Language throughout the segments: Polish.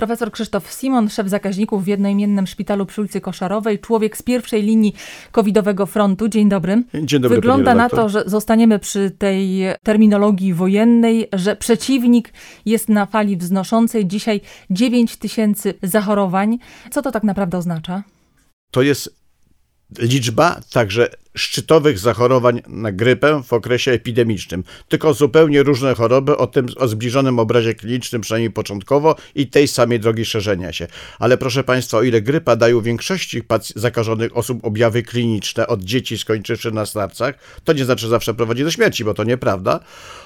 Profesor Krzysztof Simon, szef zakaźników w jednoimiennym szpitalu przy ulicy Koszarowej, człowiek z pierwszej linii covidowego frontu. Dzień dobry. Dzień dobry Wygląda na to, że zostaniemy przy tej terminologii wojennej, że przeciwnik jest na fali wznoszącej. Dzisiaj 9 tysięcy zachorowań. Co to tak naprawdę oznacza? To jest liczba także szczytowych zachorowań na grypę w okresie epidemicznym, tylko zupełnie różne choroby o tym o zbliżonym obrazie klinicznym, przynajmniej początkowo, i tej samej drogi szerzenia się. Ale proszę Państwa, o ile grypa daje u większości zakażonych osób objawy kliniczne, od dzieci skończywszy na starcach, to nie znaczy, zawsze prowadzi do śmierci, bo to nieprawda.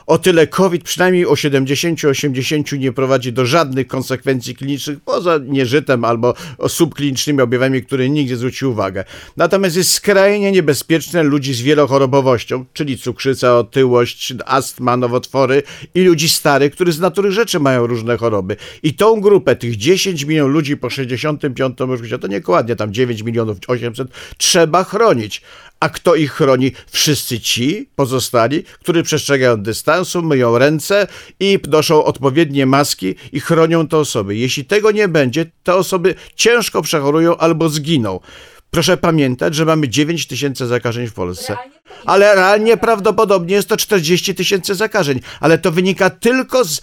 O tyle COVID przynajmniej o 70-80 nie prowadzi do żadnych konsekwencji klinicznych, poza nieżytem albo subklinicznymi objawami, które nikt nie zwrócił uwagę. Natomiast jest skrajnie niebezpieczny bezpieczne ludzi z wielochorobowością, czyli cukrzyca, otyłość, astma, nowotwory i ludzi starych, którzy z natury rzeczy mają różne choroby. I tą grupę, tych 10 milionów ludzi po 65 roku życia, to niekładnie tam 9 milionów 800, trzeba chronić. A kto ich chroni? Wszyscy ci pozostali, którzy przestrzegają dystansu, myją ręce i noszą odpowiednie maski i chronią te osoby. Jeśli tego nie będzie, te osoby ciężko przechorują albo zginą. Proszę pamiętać, że mamy 9 tysięcy zakażeń w Polsce. Ale realnie prawdopodobnie jest to 40 tysięcy zakażeń. Ale to wynika tylko z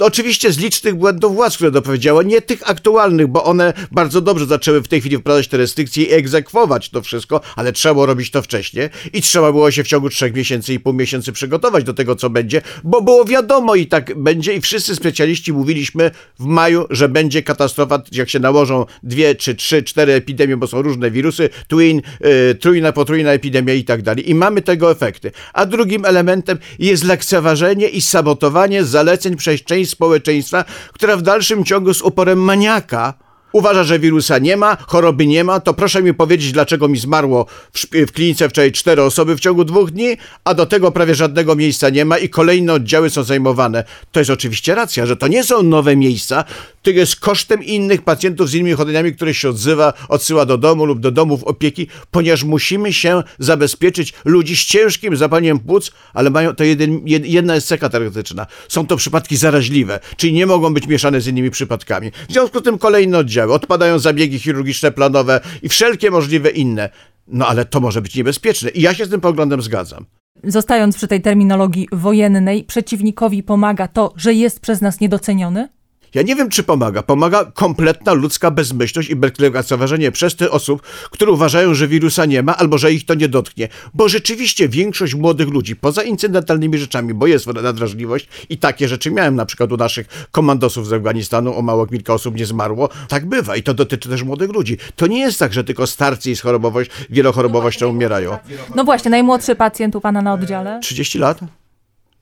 oczywiście z licznych błędów władz, które dopowiedziało, nie tych aktualnych, bo one bardzo dobrze zaczęły w tej chwili wprowadzać te restrykcje i egzekwować to wszystko, ale trzeba było robić to wcześniej i trzeba było się w ciągu trzech miesięcy i pół miesięcy przygotować do tego, co będzie, bo było wiadomo i tak będzie i wszyscy specjaliści mówiliśmy w maju, że będzie katastrofa, jak się nałożą dwie, czy trzy, cztery epidemie, bo są różne wirusy, twin, yy, trójna, potrójna epidemia i tak dalej. I mamy tego efekty. A drugim elementem jest lekceważenie i sabotowanie zaleceń przez społeczeństwa, która w dalszym ciągu z uporem maniaka uważa, że wirusa nie ma, choroby nie ma, to proszę mi powiedzieć, dlaczego mi zmarło w, w klinice wczoraj cztery osoby w ciągu dwóch dni, a do tego prawie żadnego miejsca nie ma i kolejne oddziały są zajmowane. To jest oczywiście racja, że to nie są nowe miejsca, to jest kosztem innych pacjentów z innymi chodzeniami, które się odzywa, odsyła do domu lub do domów opieki, ponieważ musimy się zabezpieczyć ludzi z ciężkim zapaleniem płuc, ale mają to jeden, jedna jest cecha charakterystyczna. Są to przypadki zaraźliwe, czyli nie mogą być mieszane z innymi przypadkami. W związku z tym kolejne oddziały odpadają zabiegi chirurgiczne planowe i wszelkie możliwe inne. No ale to może być niebezpieczne i ja się z tym poglądem zgadzam. Zostając przy tej terminologii wojennej, przeciwnikowi pomaga to, że jest przez nas niedoceniony? Ja nie wiem, czy pomaga. Pomaga kompletna ludzka bezmyślność i lekceważenie przez te osób, które uważają, że wirusa nie ma albo że ich to nie dotknie. Bo rzeczywiście większość młodych ludzi, poza incydentalnymi rzeczami, bo jest nadwrażliwość i takie rzeczy miałem na przykład u naszych komandosów z Afganistanu, o mało kilka osób nie zmarło. Tak bywa i to dotyczy też młodych ludzi. To nie jest tak, że tylko starcy i z chorobowość, wielochorobowością umierają. No właśnie, najmłodszy pacjent u pana na oddziale? 30 lat?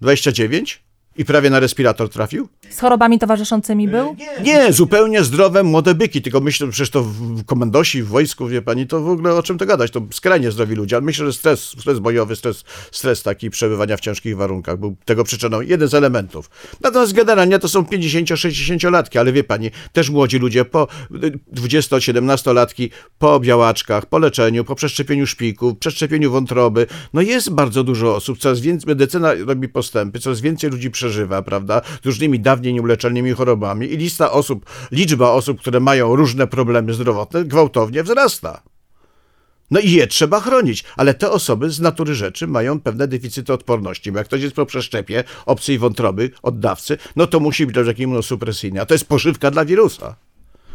29? I prawie na respirator trafił? Z chorobami towarzyszącymi był? Nie, zupełnie zdrowe młode byki, tylko myślę, że przecież to w komendosi, w wojsku, wie pani, to w ogóle o czym to gadać, to skrajnie zdrowi ludzie, ale myślę, że stres, stres bojowy, stres, stres taki przebywania w ciężkich warunkach był tego przyczyną, jeden z elementów. Natomiast generalnie to są 50-60-latki, ale wie pani, też młodzi ludzie po 20-17-latki, po białaczkach, po leczeniu, po przeszczepieniu szpików, przeszczepieniu wątroby, no jest bardzo dużo osób, coraz więcej, medycyna robi postępy, coraz więcej ludzi przeżywa, prawda, z różnymi dawniej nieuleczalnymi chorobami i lista osób, liczba osób, które mają różne problemy zdrowotne gwałtownie wzrasta. No i je trzeba chronić, ale te osoby z natury rzeczy mają pewne deficyty odporności. Bo jak ktoś jest po przeszczepie obcej wątroby, oddawcy, no to musi być leczenie immunosupresyjny, a to jest pożywka dla wirusa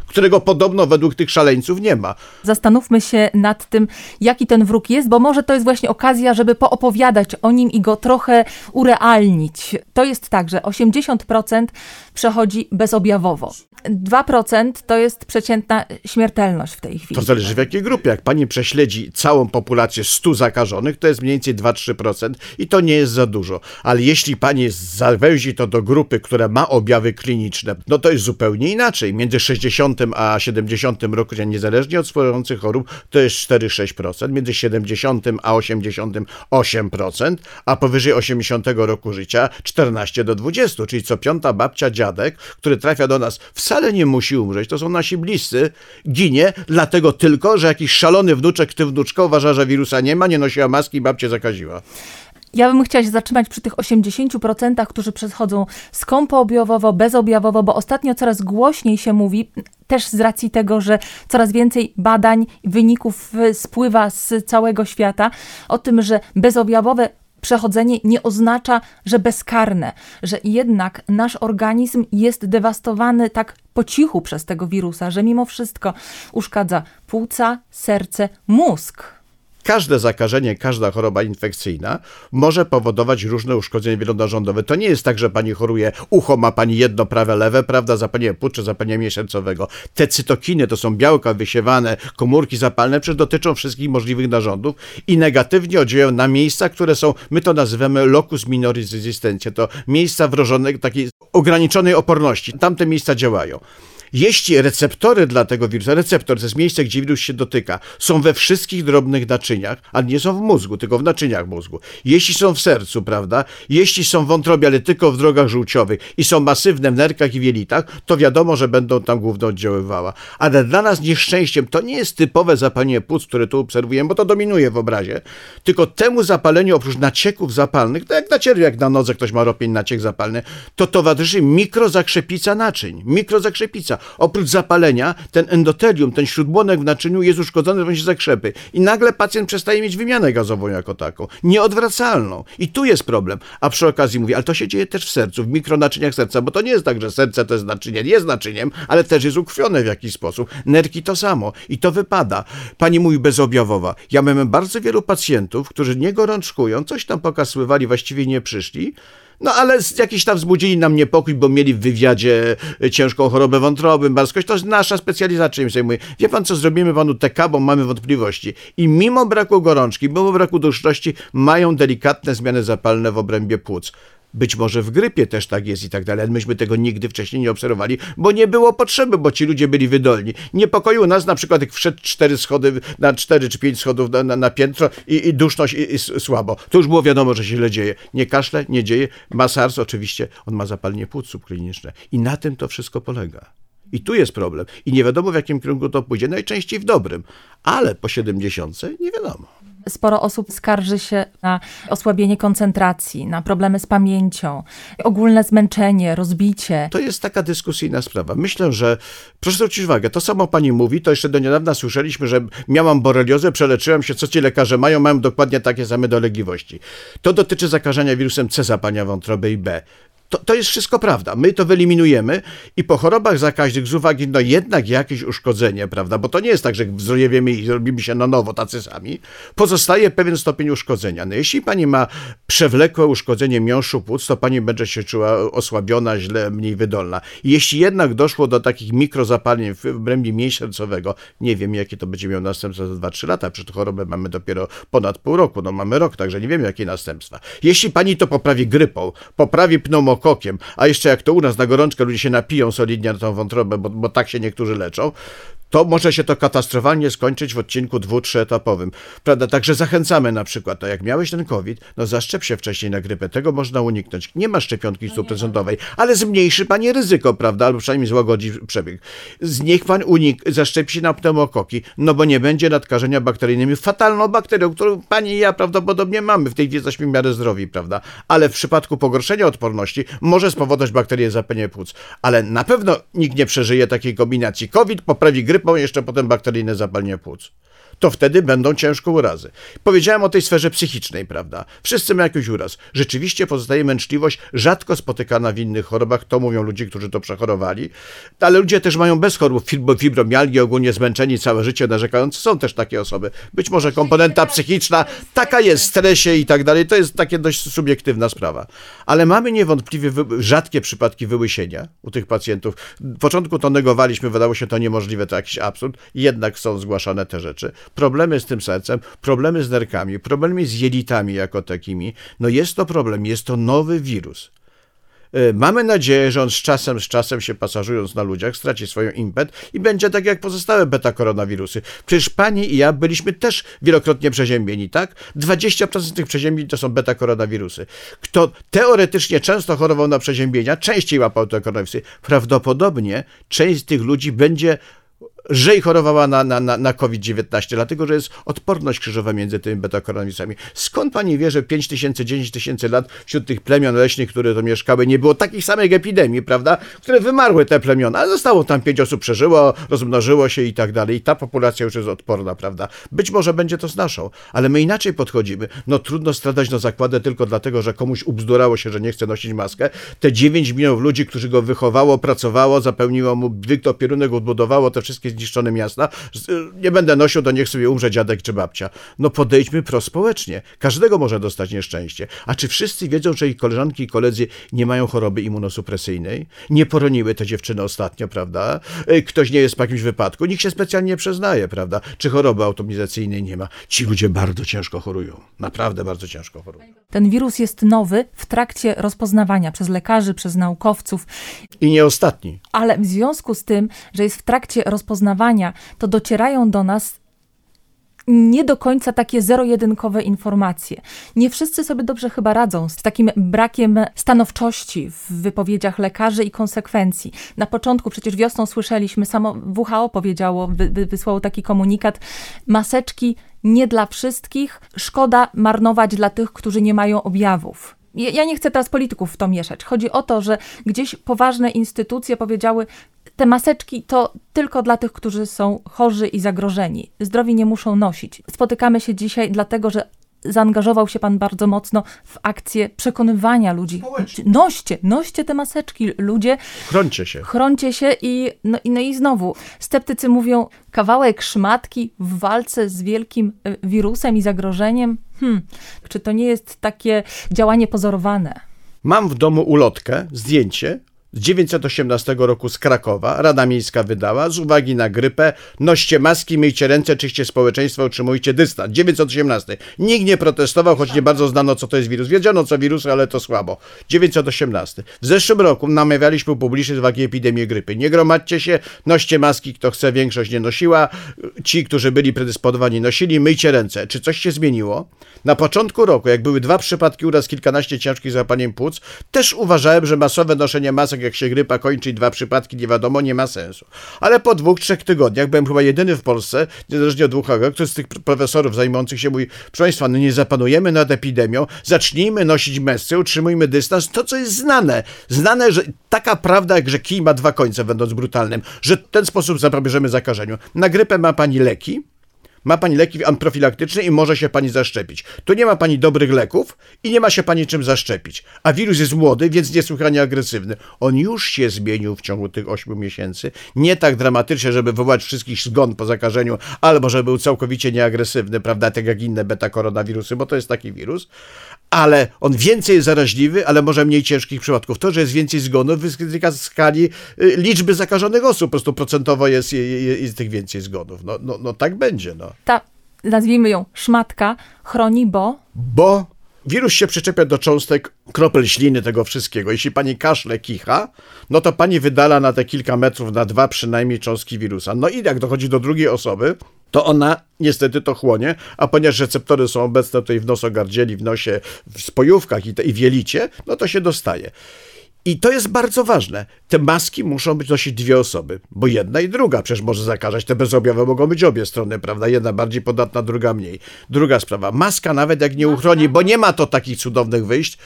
którego podobno według tych szaleńców nie ma. Zastanówmy się nad tym, jaki ten wróg jest, bo może to jest właśnie okazja, żeby poopowiadać o nim i go trochę urealnić. To jest tak, że 80% przechodzi bezobjawowo. 2% to jest przeciętna śmiertelność w tej chwili. To zależy w jakiej grupie. Jak pani prześledzi całą populację 100 zakażonych, to jest mniej więcej 2-3% i to nie jest za dużo. Ale jeśli pani zawęzi to do grupy, która ma objawy kliniczne, no to jest zupełnie inaczej. Między 60 a 70 roku, niezależnie od swojących chorób, to jest 4-6%. Między 70 a 80 8%, a powyżej 80 roku życia 14 do 20, czyli co piąta babcia, dziadek, który trafia do nas wcale nie musi umrzeć, to są nasi bliscy, ginie dlatego tylko, że jakiś szalony wnuczek, ty wnuczka uważa, że wirusa nie ma, nie nosiła maski i babcię zakaziła. Ja bym chciała się zatrzymać przy tych 80%, którzy przechodzą skąpoobjawowo, bezobjawowo, bo ostatnio coraz głośniej się mówi, też z racji tego, że coraz więcej badań, wyników spływa z całego świata o tym, że bezobjawowe przechodzenie nie oznacza, że bezkarne, że jednak nasz organizm jest dewastowany tak po cichu przez tego wirusa, że mimo wszystko uszkadza płuca, serce, mózg. Każde zakażenie, każda choroba infekcyjna może powodować różne uszkodzenia wielonarządowe. To nie jest tak, że pani choruje, ucho ma pani jedno, prawe, lewe, prawda, zapalenie płuc czy zapalenie miesięcowego. Te cytokiny to są białka wysiewane, komórki zapalne, przecież dotyczą wszystkich możliwych narządów i negatywnie oddziałują na miejsca, które są, my to nazywamy locus minoris resistentia, to miejsca wrożonej, takiej ograniczonej oporności. Tamte miejsca działają. Jeśli receptory dla tego wirusa, receptor to jest miejsce, gdzie wirus się dotyka, są we wszystkich drobnych naczyniach, a nie są w mózgu, tylko w naczyniach mózgu. Jeśli są w sercu, prawda? Jeśli są w wątrobie, ale tylko w drogach żółciowych i są masywne w nerkach i wielitach, to wiadomo, że będą tam głównie oddziaływała. Ale dla nas nieszczęściem to nie jest typowe zapalenie płuc, które tu obserwujemy, bo to dominuje w obrazie, tylko temu zapaleniu oprócz nacieków zapalnych, to jak na cierwie, jak na nodze ktoś ma ropień naciek zapalny, to towarzyszy mikrozakrzepica naczyń, mikrozakrzepica. Oprócz zapalenia, ten endotelium, ten śródbłonek w naczyniu jest uszkodzony, w się zakrzepy. I nagle pacjent przestaje mieć wymianę gazową jako taką. Nieodwracalną. I tu jest problem. A przy okazji mówię, ale to się dzieje też w sercu, w mikronaczyniach serca, bo to nie jest tak, że serce to jest naczynie. Jest naczyniem, ale też jest ukrwione w jakiś sposób. Nerki to samo. I to wypada. Pani mówi bezobjawowa. Ja miałem bardzo wielu pacjentów, którzy nie gorączkują, coś tam pokasywali, właściwie nie przyszli. No ale jakiś tam wzbudzili nam niepokój, bo mieli w wywiadzie e, ciężką chorobę wątroby, marskość. To jest nasza specjalizacja im zajmuje. Wie pan, co zrobimy panu TK, bo mamy wątpliwości. I mimo braku gorączki, mimo braku duszności, mają delikatne zmiany zapalne w obrębie płuc. Być może w grypie też tak jest i tak dalej. Myśmy tego nigdy wcześniej nie obserwowali, bo nie było potrzeby, bo ci ludzie byli wydolni. Niepokoiło nas na przykład, jak wszedł cztery schody, na cztery czy pięć schodów na, na, na piętro i, i duszność i, i, słabo. To już było wiadomo, że się źle dzieje. Nie kaszle, nie dzieje. Ma SARS oczywiście, on ma zapalenie płuc subkliniczne. I na tym to wszystko polega. I tu jest problem. I nie wiadomo, w jakim kierunku to pójdzie. Najczęściej w dobrym. Ale po 70 nie wiadomo. Sporo osób skarży się na osłabienie koncentracji, na problemy z pamięcią, ogólne zmęczenie, rozbicie. To jest taka dyskusyjna sprawa. Myślę, że proszę zwrócić uwagę, to samo pani mówi, to jeszcze do niedawna słyszeliśmy, że miałam boreliozę, przeleczyłam się, co ci lekarze mają, mają dokładnie takie same dolegliwości. To dotyczy zakażenia wirusem C zapania wątroby i B. To, to jest wszystko prawda. My to wyeliminujemy i po chorobach zakaźnych z uwagi no jednak jakieś uszkodzenie, prawda, bo to nie jest tak, że wzdrojewiemy i robimy się na nowo tacy sami, pozostaje pewien stopień uszkodzenia. No jeśli pani ma przewlekłe uszkodzenie miąższu płuc, to pani będzie się czuła osłabiona, źle, mniej wydolna. Jeśli jednak doszło do takich mikrozapaleń w obrębie mięśnia sercowego, nie wiem jakie to będzie miało następstwa za 2-3 lata, przed chorobę mamy dopiero ponad pół roku, no mamy rok, także nie wiemy jakie następstwa. Jeśli pani to poprawi grypą, poprawi pneumokokiem, a jeszcze jak to u nas na gorączkę ludzie się napiją solidnie na tą wątrobę, bo, bo tak się niektórzy leczą, to może się to katastrofalnie skończyć w odcinku dwu, trzyetapowym. Prawda? Także zachęcamy na przykład, to jak miałeś ten COVID, no zaszczep się wcześniej na grypę, tego można uniknąć. Nie ma szczepionki stuprocentowej, ale zmniejszy pani ryzyko, prawda? Albo przynajmniej złagodzi przebieg. Z niech pan unik, zaszczepi się na pneumokoki, no bo nie będzie nadkażenia bakteryjnymi, fatalną bakterią, którą pani i ja prawdopodobnie mamy. W tej chwili jesteśmy w miarę zdrowi, prawda? Ale w przypadku pogorszenia odporności może spowodować bakterie zapalenie płuc. Ale na pewno nikt nie przeżyje takiej kombinacji. COVID poprawi grypę, grypą, jeszcze potem bakteryjne zapalenie płuc. To wtedy będą ciężko urazy. Powiedziałem o tej sferze psychicznej, prawda? Wszyscy mają jakiś uraz. Rzeczywiście pozostaje męczliwość, rzadko spotykana w innych chorobach, to mówią ludzie, którzy to przechorowali, ale ludzie też mają bez chorób fibromialgii, ogólnie zmęczeni całe życie, narzekający. Są też takie osoby. Być może komponenta psychiczna, taka jest, stresie i tak dalej. To jest takie dość subiektywna sprawa. Ale mamy niewątpliwie rzadkie przypadki wyłysienia u tych pacjentów. W początku to negowaliśmy, wydało się to niemożliwe, to jakiś absurd. Jednak są zgłaszane te rzeczy problemy z tym sercem, problemy z nerkami, problemy z jelitami jako takimi. No jest to problem, jest to nowy wirus. E, mamy nadzieję, że on z czasem, z czasem się pasażując na ludziach, straci swoją impet i będzie tak jak pozostałe beta-koronawirusy. Przecież pani i ja byliśmy też wielokrotnie przeziębieni, tak? 20% tych przeziębień to są beta-koronawirusy. Kto teoretycznie często chorował na przeziębienia, częściej łapał te koronawirusy, prawdopodobnie część z tych ludzi będzie lżej chorowała na, na, na, na COVID-19, dlatego że jest odporność krzyżowa między tymi beta-koronawirusami. Skąd pani wie, że 5 tysięcy, 10 tysięcy lat wśród tych plemion leśnych, które to mieszkały, nie było takich samych epidemii, prawda, które wymarły te plemiona, ale zostało tam pięć osób przeżyło, rozmnożyło się i tak dalej i ta populacja już jest odporna, prawda. Być może będzie to z naszą, ale my inaczej podchodzimy. No trudno stradać na zakładę tylko dlatego, że komuś ubzdurało się, że nie chce nosić maskę. Te 9 milionów ludzi, którzy go wychowało, pracowało, zapełniło mu opierunek, odbudowało te wszystkie zniszczone miasta. Nie będę nosił, to niech sobie umrze dziadek czy babcia. No podejdźmy prospołecznie. Każdego może dostać nieszczęście. A czy wszyscy wiedzą, że ich koleżanki i koledzy nie mają choroby immunosupresyjnej? Nie poroniły te dziewczyny ostatnio, prawda? E, ktoś nie jest po jakimś wypadku. Nikt się specjalnie nie przyznaje, prawda? Czy choroby automizacyjnej nie ma. Ci ludzie bardzo ciężko chorują. Naprawdę bardzo ciężko chorują. Ten wirus jest nowy w trakcie rozpoznawania przez lekarzy, przez naukowców. I nie ostatni. Ale w związku z tym, że jest w trakcie rozpoznawania, to docierają do nas nie do końca takie zero-jedynkowe informacje. Nie wszyscy sobie dobrze chyba radzą z takim brakiem stanowczości w wypowiedziach lekarzy i konsekwencji. Na początku przecież wiosną słyszeliśmy, samo WHO powiedziało, wy, wysłało taki komunikat, maseczki nie dla wszystkich, szkoda marnować dla tych, którzy nie mają objawów. Ja nie chcę teraz polityków w to mieszać. Chodzi o to, że gdzieś poważne instytucje powiedziały, te maseczki to tylko dla tych, którzy są chorzy i zagrożeni. Zdrowi nie muszą nosić. Spotykamy się dzisiaj dlatego, że zaangażował się pan bardzo mocno w akcję przekonywania ludzi. Noście, noście te maseczki, ludzie. Chroncie się. Chroncie się i no, i no i znowu sceptycy mówią kawałek szmatki w walce z wielkim e, wirusem i zagrożeniem. Hmm, czy to nie jest takie działanie pozorowane? Mam w domu ulotkę, zdjęcie z 918 roku z Krakowa Rada Miejska wydała z uwagi na grypę noście maski, myjcie ręce, czyście społeczeństwo, utrzymujcie dystans. 918. Nikt nie protestował, choć nie bardzo znano co to jest wirus. Wiedziano co wirus, ale to słabo. 918. W zeszłym roku namawialiśmy publicznie z uwagi epidemii grypy. Nie gromadźcie się, noście maski, kto chce, większość nie nosiła. Ci, którzy byli predysponowani nosili, myjcie ręce. Czy coś się zmieniło? Na początku roku, jak były dwa przypadki uraz, kilkanaście ciężkich zapaleniem płuc, też uważałem, że masowe noszenie masek jak się grypa kończy i dwa przypadki, nie wiadomo, nie ma sensu. Ale po dwóch, trzech tygodniach byłem chyba jedyny w Polsce, niezależnie od dwóch który z tych profesorów zajmujących się mówi, proszę Państwa, no nie zapanujemy nad epidemią, zacznijmy nosić mesy, utrzymujmy dystans, to co jest znane. Znane, że taka prawda, jak że kij ma dwa końce, będąc brutalnym, że w ten sposób zapobieżemy zakażeniu. Na grypę ma pani leki, ma pani leki antyprofilaktyczne i może się pani zaszczepić. Tu nie ma pani dobrych leków i nie ma się pani czym zaszczepić. A wirus jest młody, więc niesłychanie agresywny. On już się zmienił w ciągu tych 8 miesięcy. Nie tak dramatycznie, żeby wywołać wszystkich zgon po zakażeniu, albo żeby był całkowicie nieagresywny, prawda, tak jak inne beta-koronawirusy, bo to jest taki wirus ale on więcej jest zaraźliwy, ale może mniej ciężkich przypadków. To, że jest więcej zgonów, wynika z skali y, liczby zakażonych osób. Po prostu procentowo jest, jest, jest tych więcej zgonów. No, no, no tak będzie. No. Ta, nazwijmy ją szmatka, chroni, bo... Bo wirus się przyczepia do cząstek kropel śliny tego wszystkiego. Jeśli pani kaszle, kicha, no to pani wydala na te kilka metrów, na dwa przynajmniej cząstki wirusa. No i jak dochodzi do drugiej osoby, to ona niestety to chłonie, a ponieważ receptory są obecne tutaj w nosogardzieli, w nosie, w spojówkach i, te, i w jelicie, no to się dostaje. I to jest bardzo ważne. Te maski muszą być nosić dwie osoby, bo jedna i druga przecież może zakażać. Te bezobjawowe mogą być obie strony, prawda? Jedna bardziej podatna, druga mniej. Druga sprawa. Maska nawet jak nie uchroni, bo nie ma to takich cudownych wyjść,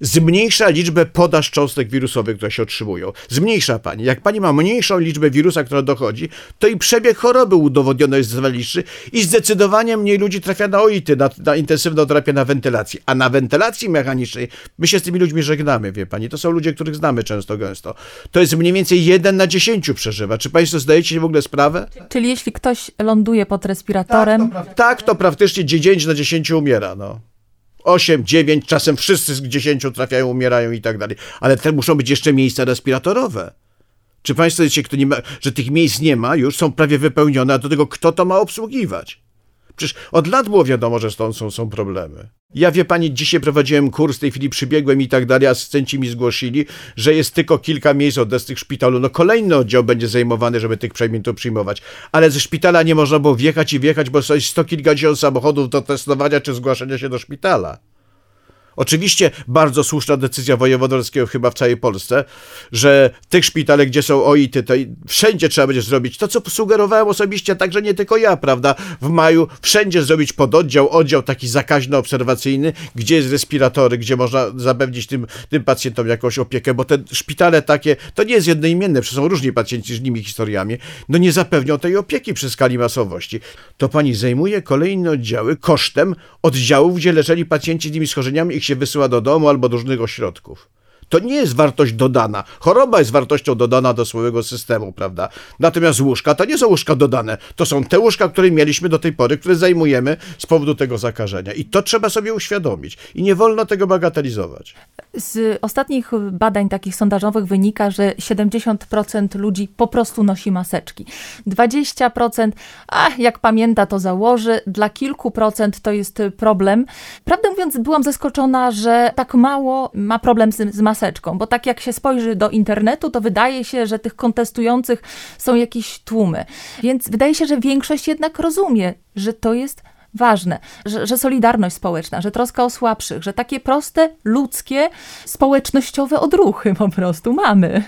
zmniejsza liczbę podaż cząstek wirusowych, które się otrzymują. Zmniejsza pani. Jak pani ma mniejszą liczbę wirusa, która dochodzi, to i przebieg choroby udowodniony jest zwaliczny i zdecydowanie mniej ludzi trafia na OIT, na, na intensywną terapię na wentylacji. A na wentylacji mechanicznej my się z tymi ludźmi żegnamy, wie pani. To są ludzie, których znamy często, gęsto. To jest mniej więcej jeden na dziesięciu przeżywa. Czy państwo zdajecie sobie w ogóle sprawę? Czyli jeśli ktoś ląduje pod respiratorem... Tak, to, tak, to praktycznie 9 na 10 umiera, no. 8, 9, czasem wszyscy z 10 trafiają, umierają i tak dalej. Ale te muszą być jeszcze miejsca respiratorowe. Czy Państwo wiecie, kto nie ma, że tych miejsc nie ma, już są prawie wypełnione, a do tego kto to ma obsługiwać? Przecież od lat było wiadomo, że stąd są, są problemy. Ja wie pani, dzisiaj prowadziłem kurs, w tej chwili przybiegłem i tak dalej, asystenci mi zgłosili, że jest tylko kilka miejsc od tych szpitalu. No kolejny oddział będzie zajmowany, żeby tych przedmiotów przyjmować. Ale ze szpitala nie można było wjechać i wjechać, bo jest sto kilkadziesiąt samochodów do testowania czy zgłaszania się do szpitala. Oczywiście bardzo słuszna decyzja wojewodowskiego chyba w całej Polsce, że tych szpitalach, gdzie są OIT-y, to wszędzie trzeba będzie zrobić to, co sugerowałem osobiście, także nie tylko ja, prawda, w maju, wszędzie zrobić pododdział, oddział taki zakaźno-obserwacyjny, gdzie jest respiratory, gdzie można zapewnić tym, tym pacjentom jakąś opiekę, bo te szpitale takie, to nie jest jednoimienne, przecież są różni pacjenci z nimi historiami, no nie zapewnią tej opieki przy skali masowości. To pani zajmuje kolejne oddziały kosztem oddziałów, gdzie leżeli pacjenci z tymi schorzeniami, ich się wysyła do domu albo do różnych ośrodków. To nie jest wartość dodana. Choroba jest wartością dodana do swojego systemu, prawda? Natomiast łóżka to nie są łóżka dodane. To są te łóżka, które mieliśmy do tej pory, które zajmujemy z powodu tego zakażenia. I to trzeba sobie uświadomić. I nie wolno tego bagatelizować. Z ostatnich badań takich sondażowych wynika, że 70% ludzi po prostu nosi maseczki. 20%, a jak pamięta, to założy. Dla kilku procent to jest problem. Prawdę mówiąc, byłam zaskoczona, że tak mało ma problem z, z maseczką maseczką, bo tak jak się spojrzy do internetu, to wydaje się, że tych kontestujących są jakieś tłumy. Więc wydaje się, że większość jednak rozumie, że to jest ważne, że, że, solidarność społeczna, że troska o słabszych, że takie proste, ludzkie, społecznościowe odruchy po prostu mamy.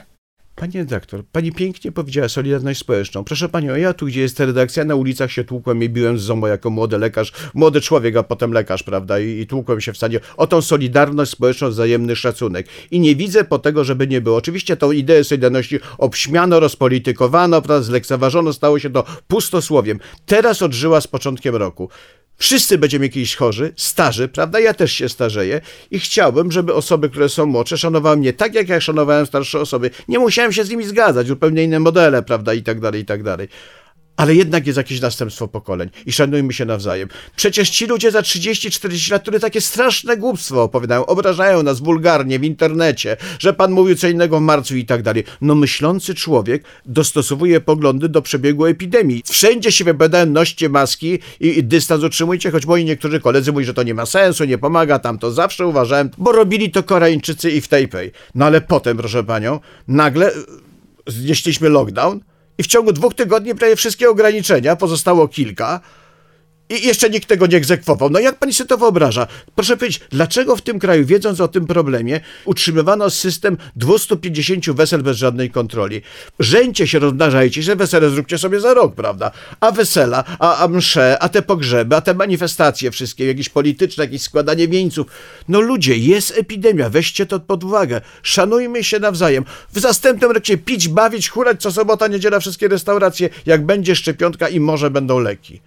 Pani redaktor, pani pięknie powiedziała Solidarność Społeczną. Proszę panią, ja tu, gdzie jest redakcja, na ulicach się tłukłem i biłem z ZOMO jako młody lekarz, młody człowiek, a potem lekarz, prawda, i, i tłukłem się w stanie o tą Solidarność Społeczną, wzajemny szacunek. I nie widzę po tego, żeby nie było. Oczywiście tą ideę Solidarności obśmiano, rozpolitykowano, prawda, zlekceważono, stało się to pustosłowiem. Teraz odżyła z początkiem roku. Wszyscy będziemy kiedyś chorzy, starzy, prawda? Ja też się starzeję i chciałbym, żeby osoby, które są młodsze, szanowały mnie tak, jak ja szanowałem starsze osoby. Nie musiałem się z nimi zgadzać, zupełnie inne modele, prawda? I tak dalej, i tak dalej ale jednak jest jakieś następstwo pokoleń i szanujmy się nawzajem. Przecież ci ludzie za 30-40 lat, które takie straszne głupstwo opowiadają, obrażają nas wulgarnie w internecie, że pan mówił co innego w marcu i tak dalej. No myślący człowiek dostosowuje poglądy do przebiegu epidemii. Wszędzie się wypowiadają, noście maski i, i dystans utrzymujcie, choć moi niektórzy koledzy mówią, że to nie ma sensu, nie pomaga, tam to zawsze uważałem, bo robili to Koreańczycy i w Taipei. No ale potem, proszę panią, nagle e, znieśliśmy lockdown, i w ciągu dwóch tygodni prawie wszystkie ograniczenia, pozostało kilka, i jeszcze nikt tego nie egzekwował. No jak pani sobie to wyobraża? Proszę powiedzieć, dlaczego w tym kraju, wiedząc o tym problemie, utrzymywano system 250 wesel bez żadnej kontroli? Żeńcie się, rozmnażajcie się, wesele zróbcie sobie za rok, prawda? A wesela, a, a msze, a te pogrzeby, a te manifestacje wszystkie, jakieś polityczne, jakieś składanie wieńców. No ludzie, jest epidemia, weźcie to pod uwagę. Szanujmy się nawzajem. W zastępnym roku pić, bawić, hurać co sobota, niedziela wszystkie restauracje. Jak będzie szczepionka i może będą leki.